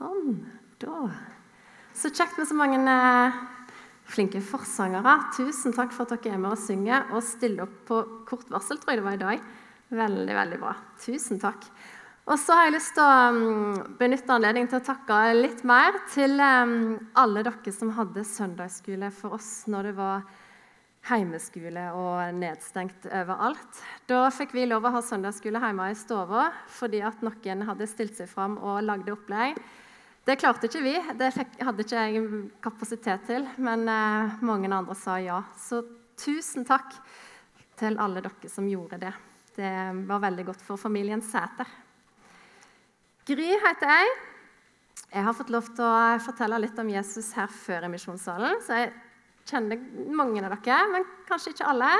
Sånn. Da. Så kjekt med så mange eh, flinke forsangere. Tusen takk for at dere er med og synger og stiller opp på kort varsel, tror jeg det var i dag. Veldig, veldig bra. Tusen takk. Og så har jeg lyst til å um, benytte anledningen til å takke litt mer til um, alle dere som hadde søndagsskole for oss når det var heimeskole og nedstengt overalt. Da fikk vi lov å ha søndagsskole hjemme i stua fordi at noen hadde stilt seg fram og lagde opplegg. Det klarte ikke vi, det hadde ikke jeg kapasitet til, men eh, mange andre sa ja. Så tusen takk til alle dere som gjorde det. Det var veldig godt for familien Sæter. Gry heter jeg. Jeg har fått lov til å fortelle litt om Jesus her før i misjonssalen. så jeg kjenner mange av dere, men kanskje ikke alle.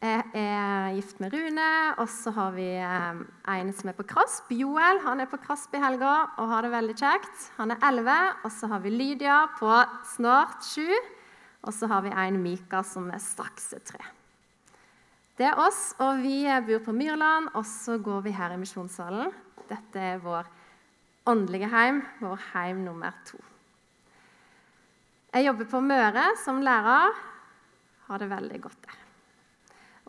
Jeg er gift med Rune, og så har vi eh, en som er på Krasp. Joel han er på Krasp i helga og har det veldig kjekt. Han er 11. Og så har vi Lydia på snart 7. Og så har vi en Mika som er straks er 3. Det er oss, og vi bor på Myrland, og så går vi her i misjonssalen. Dette er vår åndelige heim, vår heim nummer to. Jeg jobber på Møre som lærer. Har det veldig godt der.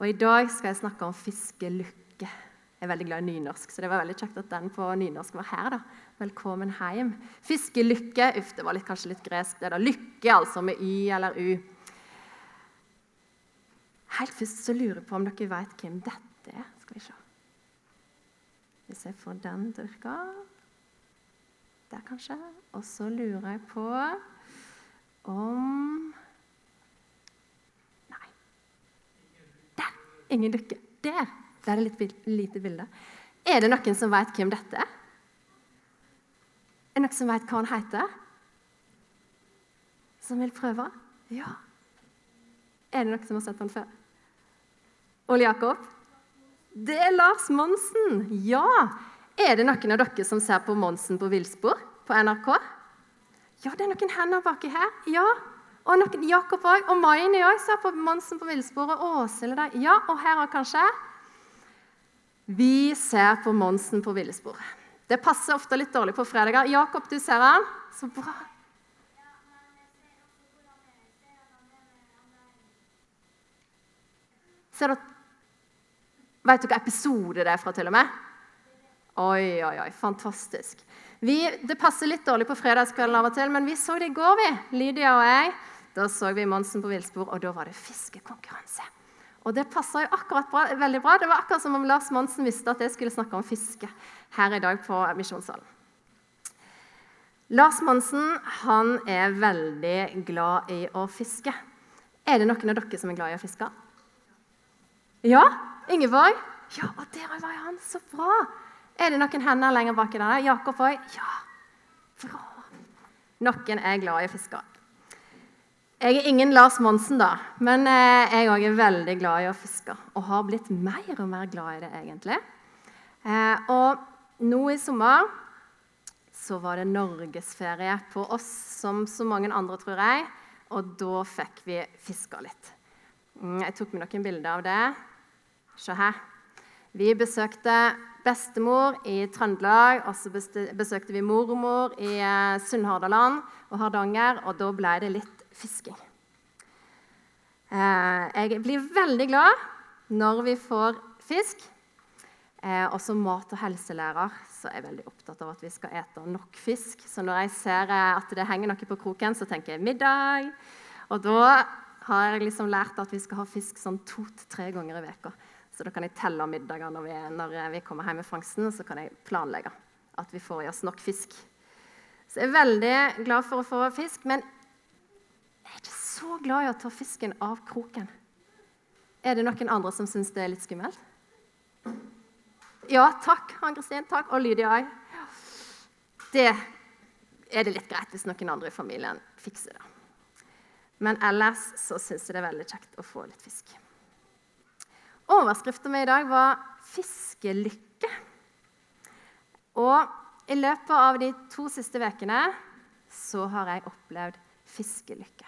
Og I dag skal jeg snakke om fiskelykke. Jeg er veldig glad i nynorsk, så det var veldig kjekt at den på nynorsk var her. da. Velkommen hjem. Fiskelykke Uff, det var litt, kanskje litt gresk. Det da lykke, altså, med y eller u. Helt først så lurer jeg på om dere vet hvem dette er. Skal vi se. Hvis jeg får den til å virke Der, kanskje. Og så lurer jeg på om Nei. Der! Ingen dukke. Der! Er det litt lite bilde. Er det noen som vet hvem dette er? Er det noen som vet hva han heter? Som vil prøve? Ja. Er det noen som har sett han før? Ole Jakob? Det er Lars Monsen! Ja! Er det noen av dere som ser på Monsen på villspor på NRK? Ja, det er noen hender baki her. Ja. Og noen, Jakob òg. Og Maini òg sa på Monsen på villsporet. Åshild der. Ja, og her òg, kanskje. Vi ser på Monsen på villsporet. Det passer ofte litt dårlig på fredager. Jakob, du ser han. Så bra. Ser dere Vet du hva episode det er fra, til og med? Oi, oi, oi. Fantastisk. Vi, det passer litt dårlig på fredagskvelden av og til, men vi så det i går, vi. Lydia og jeg. Da så vi Monsen på villspor, og da var det fiskekonkurranse. Og det passa jo akkurat bra, veldig bra. Det var akkurat som om Lars Monsen visste at jeg skulle snakke om fiske her i dag på Misjonssalen. Lars Monsen han er veldig glad i å fiske. Er det noen av dere som er glad i å fiske? Ja? Ingeborg? Ja, og der var han. Så bra. Er det noen hender lenger bak i der? Jakob òg? Ja. Bra. Noen er glad i å fiske. Jeg er ingen Lars Monsen, da, men eh, jeg òg er veldig glad i å fiske. Og har blitt mer og mer glad i det, egentlig. Eh, og nå i sommer så var det norgesferie på oss som så mange andre, tror jeg. Og da fikk vi fiska litt. Mm, jeg tok med noen bilder av det. Se her. Vi besøkte bestemor i Trøndelag, og så besøkte vi mormor i eh, Sunnhordaland og Hardanger, og da ble det litt fisking. Eh, jeg blir veldig glad når vi får fisk. Eh, og som mat- og helselærer så er jeg veldig opptatt av at vi skal ete nok fisk. Så når jeg ser at det henger noe på kroken, så tenker jeg middag. Og da har jeg liksom lært at vi skal ha fisk sånn to-tre ganger i veka. Så da kan jeg telle middager når vi, når vi kommer hjem med fangsten, så kan jeg planlegge at vi får i oss nok fisk. Så jeg er veldig glad for å få fisk, men jeg er ikke så glad i å ta fisken av kroken. Er det noen andre som syns det er litt skummelt? Ja, takk, Ann-Kristin. Takk. Og Lydia òg. Det er det litt greit hvis noen andre i familien fikser det. Men ellers så syns jeg det er veldig kjekt å få litt fisk. Overskriften min i dag var 'fiskelykke'. Og i løpet av de to siste ukene så har jeg opplevd fiskelykke.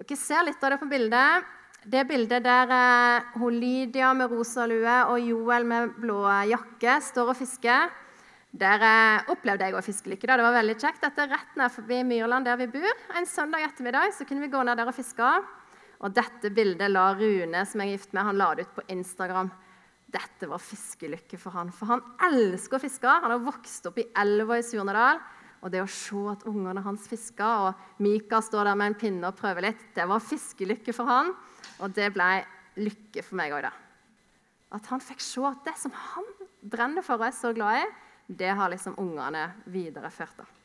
Dere ser litt av det på bildet. Det bildet der eh, Lydia med rosa lue og Joel med blå jakke står og fisker. Der eh, opplevde jeg òg fiskelykke. Det var veldig kjekt. Dette er rett ned forbi Myrland, der vi bor. En søndag ettermiddag så kunne vi gå ned der og fiske. Og dette bildet la Rune, som jeg er gift med, han la det ut på Instagram. Dette var fiskelykke for han, for han elsker å fiske. Han har vokst opp i elva i Surnadal. Og det å se at ungene hans fisker, og Mika står der med en pinne og prøver litt, det var fiskelykke for han. Og det ble lykke for meg òg, da. At han fikk se at det som han brenner for og er så glad i, det har liksom ungene videreført. da.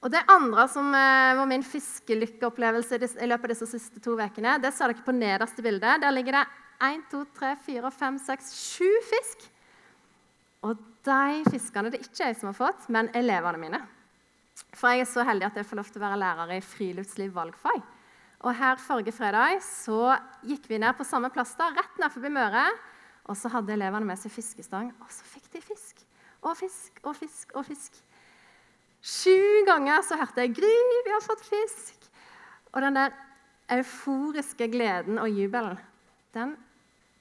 Og Det andre som eh, var min fiskelykkeopplevelse i løpet av disse siste to ukene, det ser dere på nederste bilde. Der ligger det 1, 2, 3, 4, 5, 6, 7 fisk. Og de fiskene det er ikke jeg som har fått, men elevene mine. For jeg er så heldig at jeg får lov til å være lærer i friluftsliv valgfag. Og her Forrige fredag så gikk vi ned på samme plass, da, rett ned forbi Møre. Og så hadde elevene med seg fiskestang, og så fikk de fisk. Og fisk og fisk og fisk. Sju ganger så hørte jeg 'Gry, vi har fått fisk'. Og den der euforiske gleden og jubelen, den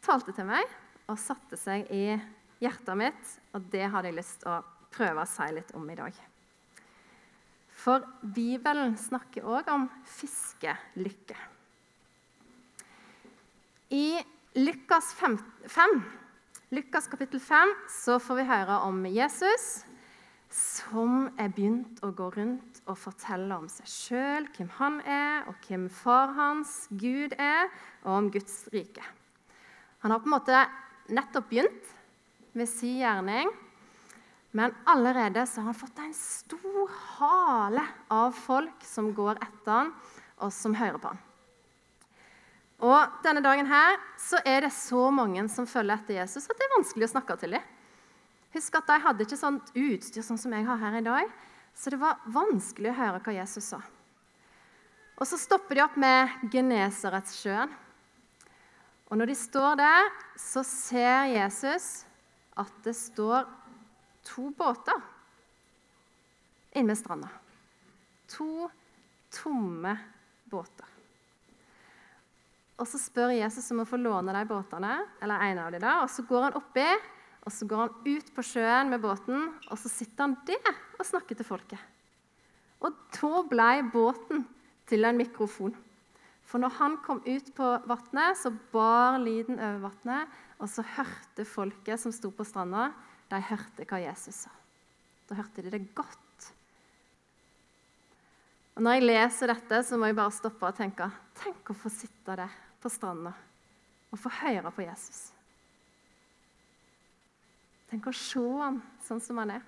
talte til meg og satte seg i hjertet mitt. Og det hadde jeg lyst til å prøve å si litt om i dag. For Bibelen snakker òg om fiskelykke. I Lukas 5, 5 Lukas kapittel 5 så får vi høre om Jesus som er begynt å gå rundt og fortelle om seg sjøl, hvem han er, og hvem far hans, Gud, er, og om Guds rike. Han har på en måte nettopp begynt med sin gjerning, men allerede så har han fått en stor hale av folk som går etter han, og som hører på han. Og denne dagen her så er det så mange som følger etter Jesus, at det er vanskelig å snakke til dem. Husk at de hadde ikke sånt utstyr sånn som jeg har her i dag, så det var vanskelig å høre hva Jesus sa. Og Så stopper de opp med Genesaretsjøen. Og når de står der, så ser Jesus at det står to båter inne ved stranda. To tomme båter. Og Så spør Jesus om å få låne de båtene, eller en av de da, og så går han oppi og så går han ut på sjøen med båten, og så sitter han der og snakker til folket. Og da ble båten til en mikrofon. For når han kom ut på vannet, så bar lyden over vannet, og så hørte folket som sto på stranda, de hørte hva Jesus sa. Da hørte de det godt. Og Når jeg leser dette, så må jeg bare stoppe og tenke Tenk å få sitte der på stranda og få høre på Jesus. Tenk å se han sånn som han er.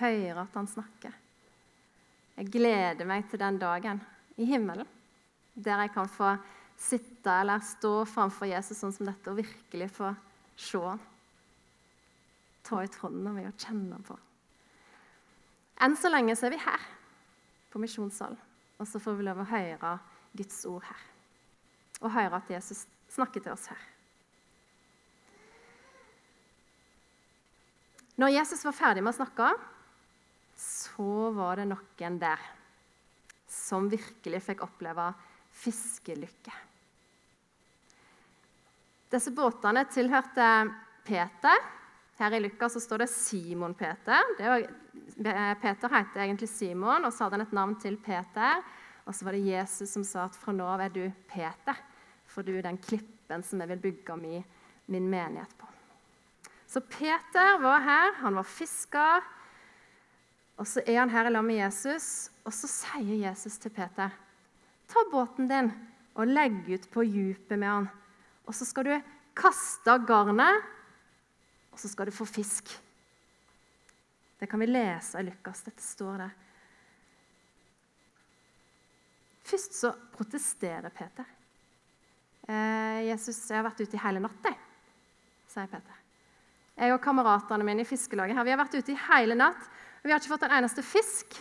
Høre at han snakker. Jeg gleder meg til den dagen i himmelen der jeg kan få sitte eller stå framfor Jesus sånn som dette og virkelig få se han. Ta ut hånda mi og kjenne på Enn så lenge så er vi her på misjonssalen, og så får vi lov å høre Guds ord her og høre at Jesus snakker til oss her. Når Jesus var ferdig med å snakke, så var det noen der som virkelig fikk oppleve fiskelykke. Disse båtene tilhørte Peter. Her i Lukas står det Simon Peter. Var, Peter heter egentlig Simon, og så hadde han et navn til Peter. Og så var det Jesus som sa at fra nå av er du Peter for du er den klippen som jeg vil bygge min, min menighet på. Så Peter var her, han var fisker. Og så er han her i lag med Jesus, og så sier Jesus til Peter Ta båten din og legg ut på djupet med han. Og så skal du kaste garnet, og så skal du få fisk. Det kan vi lese i Lukas. Dette står der. Først så protesterer Peter. Eh, 'Jesus, jeg har vært ute i hele natt', sier Peter. Jeg og kameratene mine i fiskelaget her, vi har vært ute i hele natt, og vi har ikke fått en eneste fisk.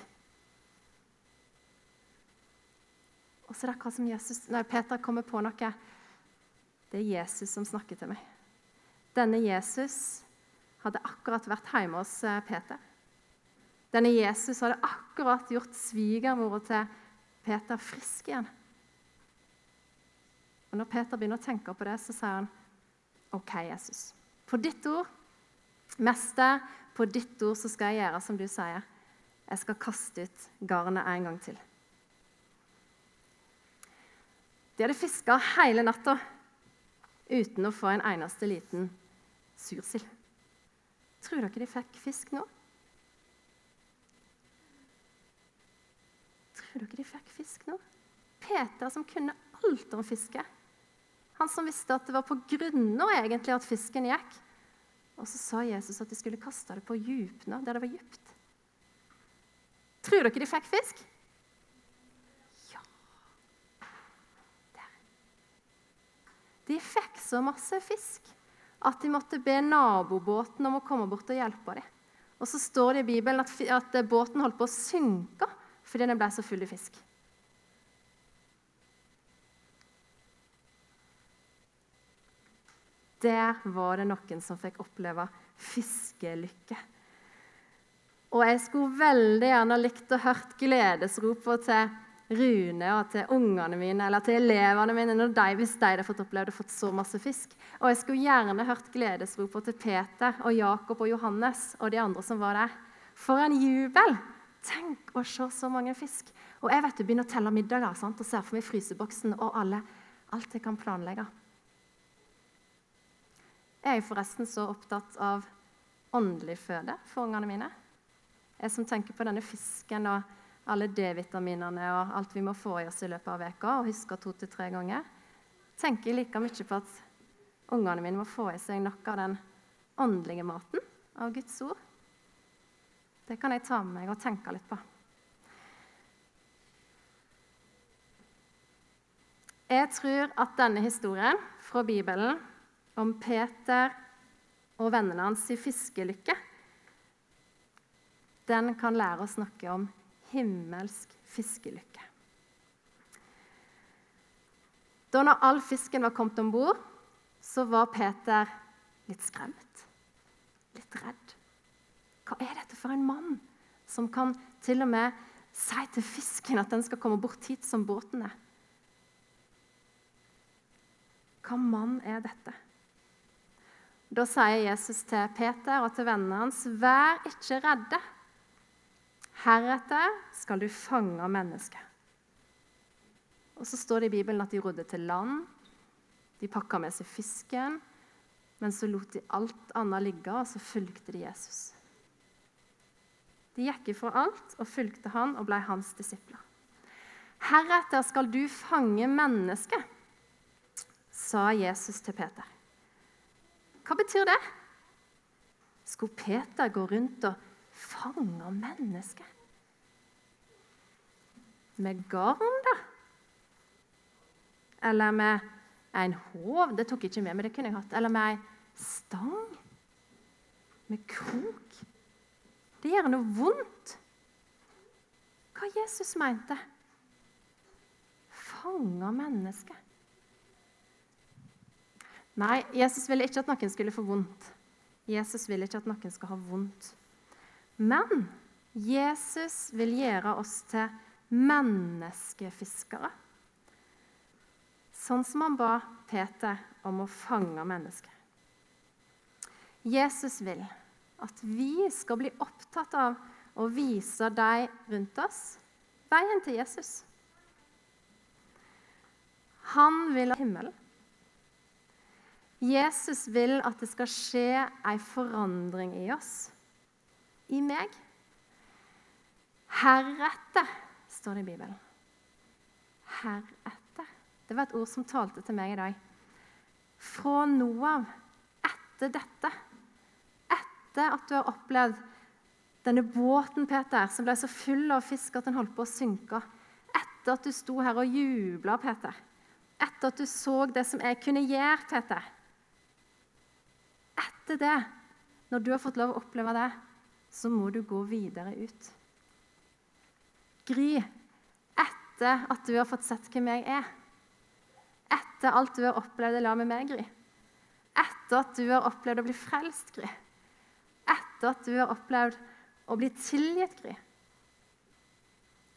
Og så er det akkurat som Jesus, nei, Peter kommer på noe. Det er Jesus som snakker til meg. Denne Jesus hadde akkurat vært hjemme hos eh, Peter. Denne Jesus hadde akkurat gjort svigermora til Peter frisk igjen. Og Når Peter begynner å tenke på det, så sier han OK, Jesus. På ditt ord, mester, på ditt ord så skal jeg gjøre som du sier. Jeg skal kaste ut garnet en gang til. De hadde fiska hele natta uten å få en eneste liten sursild. Tror dere de fikk fisk nå? Tror dere de fikk fisk nå? Peter, som kunne alt om fiske. Han som visste at det var på grunner egentlig at fisken gikk. Og så sa Jesus at de skulle kaste det på djupene, der det var dypt. Tror dere de fikk fisk? Ja. Der. De fikk så masse fisk at de måtte be nabobåten om å komme bort og hjelpe dem. Og så står det i Bibelen at, at båten holdt på å synke fordi den ble så full av fisk. Der var det noen som fikk oppleve fiskelykke. Og jeg skulle veldig gjerne likt å hørt gledesropene til Rune og til ungene mine eller til elevene mine de, hvis de hadde fått opplevd å fått så masse fisk. Og jeg skulle gjerne hørt gledesropene til Peter og Jakob og Johannes og de andre som var der. For en jubel! Tenk å se så mange fisk. Og jeg vet du begynner å telle middager sant? og ser for meg fryseboksen og alle, alt jeg kan planlegge. Jeg er forresten så opptatt av åndelig føde for ungene mine. Jeg som tenker på denne fisken og alle D-vitaminene og alt vi må få i oss i løpet av veka, og husker to til tre ganger, tenker jeg like mye på at ungene mine må få i seg noe av den åndelige maten av Guds ord. Det kan jeg ta med meg og tenke litt på. Jeg tror at denne historien fra Bibelen om Peter og vennene hans i fiskelykke, den kan lære oss noe om himmelsk fiskelykke. Da når all fisken var kommet om bord, så var Peter litt skremt, litt redd. Hva er dette for en mann som kan til og med si til fisken at den skal komme bort hit som båten er? Hva mann er dette? Da sier Jesus til Peter og til vennene hans.: Vær ikke redde. Heretter skal du fange mennesker. Og Så står det i Bibelen at de rodde til land. De pakka med seg fisken. Men så lot de alt annet ligge, og så fulgte de Jesus. De gikk ifra alt og fulgte han og ble hans disipler. Heretter skal du fange mennesket, sa Jesus til Peter. Hva betyr det? Skulle Peter gå rundt og fange mennesker? Med garn, da? Eller med en håv? Det tok jeg ikke med, men det kunne jeg hatt. Eller med ei stang? Med krok? Det gjør noe vondt. Hva Jesus mente? Fange mennesker. Nei, Jesus ville ikke at noen skulle få vondt. Jesus ville ikke at noen skal ha vondt. Men Jesus vil gjøre oss til menneskefiskere. Sånn som han ba Peter om å fange mennesker. Jesus vil at vi skal bli opptatt av å vise de rundt oss veien til Jesus. Han vil ha himmelen. Jesus vil at det skal skje ei forandring i oss, i meg. Heretter, står det i Bibelen. Heretter. Det var et ord som talte til meg i dag. Fra nå av, etter dette, etter at du har opplevd denne båten Peter, som ble så full av fisk at den holdt på å synke, etter at du sto her og jubla, Peter, etter at du så det som jeg kunne gjøre, Peter etter det, når du har fått lov å oppleve det, så må du gå videre ut. Gry, etter at du har fått sett hvem jeg er, etter alt du har opplevd i lag med meg, Gry, etter at du har opplevd å bli frelst, Gry, etter at du har opplevd å bli tilgitt, Gry,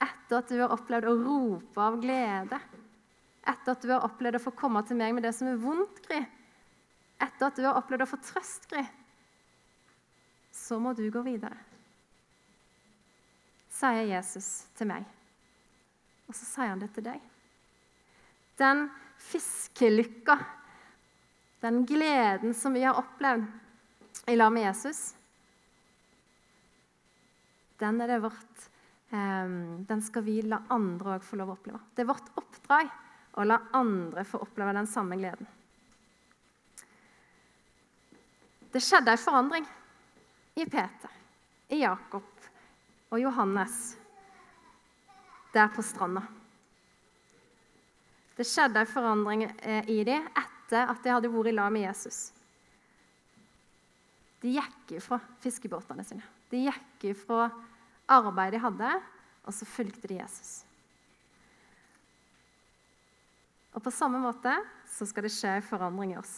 etter at du har opplevd å rope av glede, etter at du har opplevd å få komme til meg med det som er vondt, Gry, etter at du har opplevd å få trøst, Gry, så må du gå videre. Sier Jesus til meg. Og så sier han det til deg. Den fiskelykka, den gleden som vi har opplevd i lag med Jesus, den er det vårt eh, Den skal vi la andre òg få lov å oppleve. Det er vårt oppdrag å la andre få oppleve den samme gleden. Det skjedde en forandring i Peter, i Jakob og Johannes der på stranda. Det skjedde en forandring eh, i dem etter at de hadde vært i lag med Jesus. De gikk ifra fiskebåtene sine. De gikk ifra arbeidet de hadde, og så fulgte de Jesus. Og På samme måte så skal det skje en forandring i oss.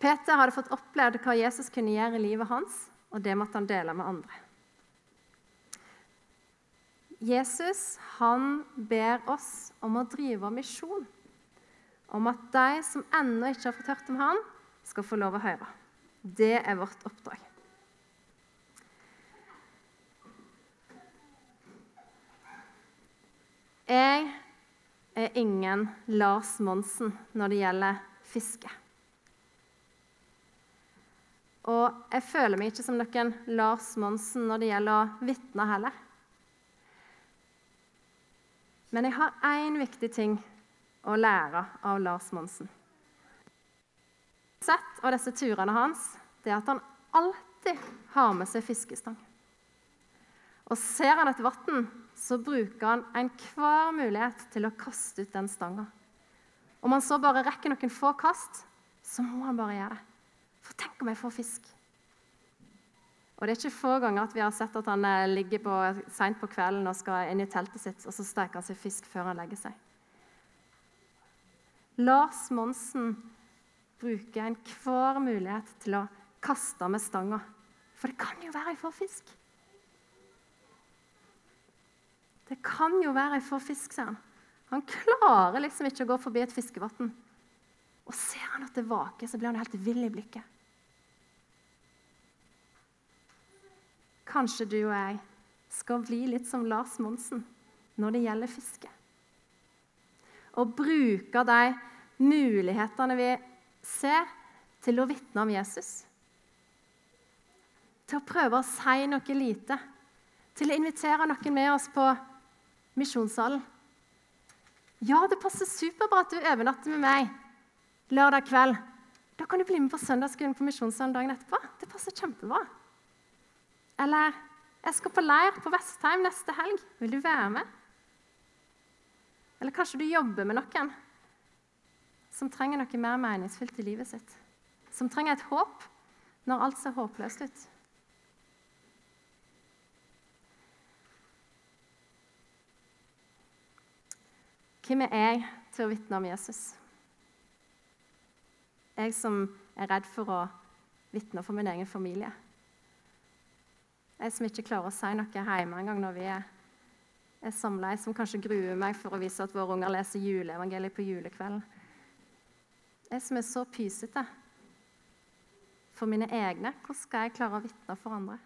Peter hadde fått opplevd hva Jesus kunne gjøre i livet hans, og det måtte han dele med andre. Jesus han ber oss om å drive misjon, om at de som ennå ikke har fått hørt om han, skal få lov å høre. Det er vårt oppdrag. Jeg er ingen Lars Monsen når det gjelder fiske. Og jeg føler meg ikke som noen Lars Monsen når det gjelder å vitne heller. Men jeg har én viktig ting å lære av Lars Monsen. Sett av disse turene hans, det er at han alltid har med seg fiskestang. Og ser han et vann, så bruker han enhver mulighet til å kaste ut den stanga. Om han så bare rekker noen få kast, så må han bare gjøre det. For tenk om jeg får fisk? Og Det er ikke få ganger at vi har sett at han eh, ligger på, seint på kvelden og skal inn i teltet sitt, og så steker han seg fisk før han legger seg. Lars Monsen bruker enhver mulighet til å kaste med stanga. For det kan jo være jeg får fisk. Det kan jo være jeg får fisk, sier han. Han klarer liksom ikke å gå forbi et fiskevann. Og ser han at det vaker, så blir han helt vill i blikket. Kanskje du og jeg skal bli litt som Lars Monsen når det gjelder fiske. Og bruke de mulighetene vi ser, til å vitne om Jesus. Til å prøve å si noe lite. Til å invitere noen med oss på misjonssalen. Ja, det passer superbra at du overnatter med meg lørdag kveld. Da kan du bli med på søndagsskolen på Misjonssalen dagen etterpå. Det passer kjempebra. Eller jeg skal på leir på Vestheim neste helg. Vil du være med? Eller kanskje du jobber med noen som trenger noe mer meningsfylt i livet sitt. Som trenger et håp når alt ser håpløst ut. Hvem er jeg til å vitne om Jesus? Jeg som er redd for å vitne for min egen familie. Jeg som ikke klarer å si noe hjemme engang når vi er, er samla. Jeg som kanskje gruer meg for å vise at våre unger leser juleevangeliet på julekvelden. Jeg som er så pysete for mine egne. Hvordan skal jeg klare å vitne for andre?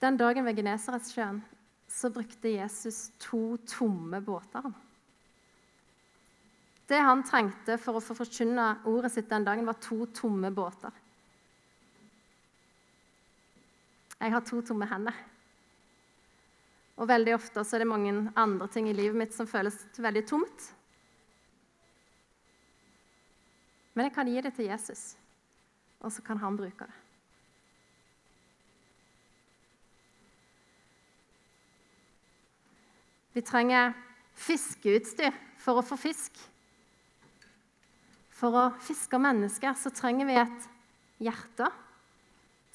Den dagen ved Genesaretsjøen så brukte Jesus to tomme båter. Det han trengte for å få forkynne ordet sitt den dagen, var to tomme båter. Jeg har to tomme hender. Og veldig ofte så er det mange andre ting i livet mitt som føles veldig tomt. Men jeg kan gi det til Jesus, og så kan han bruke det. Vi trenger fiskeutstyr for å få fisk. For å fiske mennesker så trenger vi et hjerte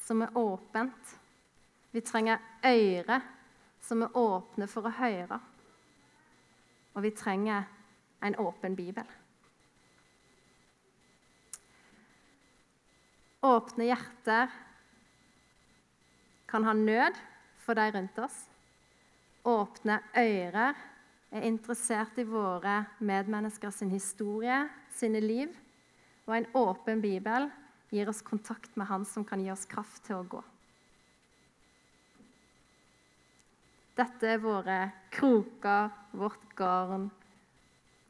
som er åpent. Vi trenger ører som er åpne for å høre. Og vi trenger en åpen bibel. Åpne hjerter kan ha nød for de rundt oss. Åpne ører er interessert i våre medmennesker sin historie, sine liv, og en åpen bibel gir oss kontakt med Han som kan gi oss kraft til å gå. Dette er våre kroker, vårt garn,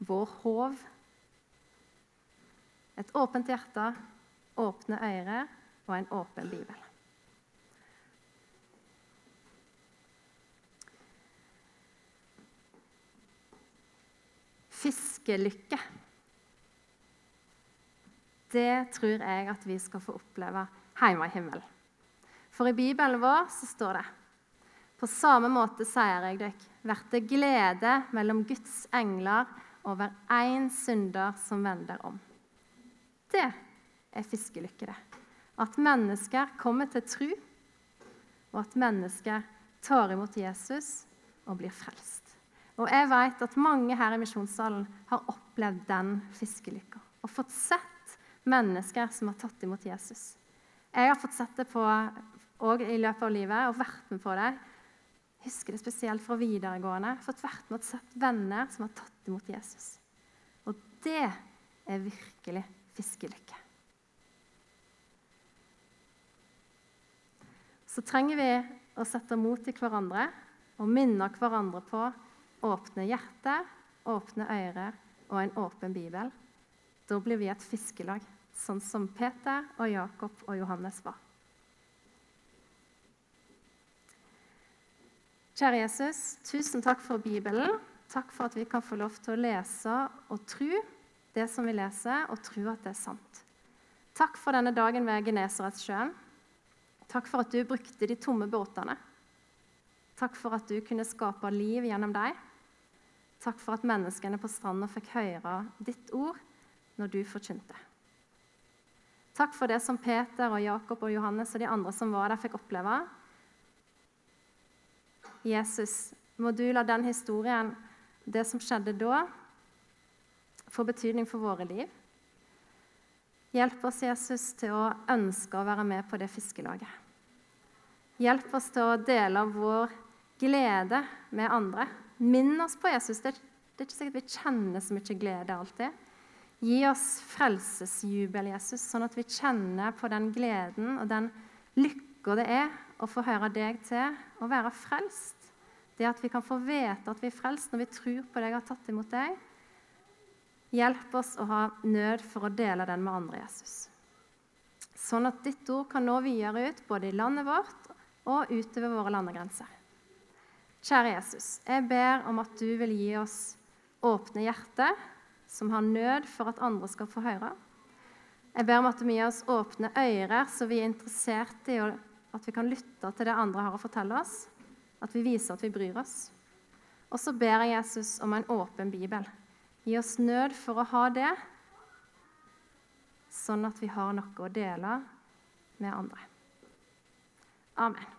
vår håv. Et åpent hjerte, åpne øyre og en åpen bibel. Fiskelykke. Det tror jeg at vi skal få oppleve hjemme i himmelen. For i Bibelen vår så står det På samme måte sier jeg dere, blir det glede mellom Guds engler over én synder som vender om. Det er fiskelykke, det. At mennesker kommer til tro, og at mennesker tar imot Jesus og blir frelst. Og jeg vet at mange her i misjonssalen har opplevd den fiskelykka og fått sett mennesker som har tatt imot Jesus. Jeg har fått sett det på, i løpet av livet og vært med på det. Husker det spesielt fra videregående. Fått vært med og sett venner som har tatt imot Jesus. Og det er virkelig fiskelykke. Så trenger vi å sette mot til hverandre og minne hverandre på åpne hjerte, åpne ører og en åpen bibel. Da blir vi et fiskelag, sånn som Peter og Jakob og Johannes var. Kjære Jesus, tusen takk for Bibelen. Takk for at vi kan få lov til å lese og tro det som vi leser, og tro at det er sant. Takk for denne dagen ved Genesaretsjøen. Takk for at du brukte de tomme båtene. Takk for at du kunne skape liv gjennom deg. Takk for at menneskene på stranda fikk høre ditt ord når du forkynte. Takk for det som Peter og Jakob og Johannes og de andre som var der, fikk oppleve. Jesus, må du la den historien, det som skjedde da, få betydning for våre liv. Hjelp oss, Jesus, til å ønske å være med på det fiskelaget. Hjelp oss til å dele vår glede med andre. Minn oss på Jesus. Det, er ikke sikkert vi kjenner så mye glede alltid. Gi oss frelsesjubel, Jesus, sånn at vi kjenner på den gleden og den lykka det er å få høre deg til og være frelst. Det at vi kan få vite at vi er frelst når vi tror på deg og har tatt imot deg. Hjelp oss å ha nød for å dele den med andre, Jesus. Sånn at ditt ord kan nå videre ut både i landet vårt og utover våre landegrenser. Kjære Jesus, jeg ber om at du vil gi oss åpne hjerter som har nød for at andre skal få høre. Jeg ber om at du gir oss åpne ører, så vi er interessert i at vi kan lytte til det andre har å fortelle oss. At vi viser at vi bryr oss. Og så ber jeg Jesus om en åpen bibel. Gi oss nød for å ha det, sånn at vi har noe å dele med andre. Amen.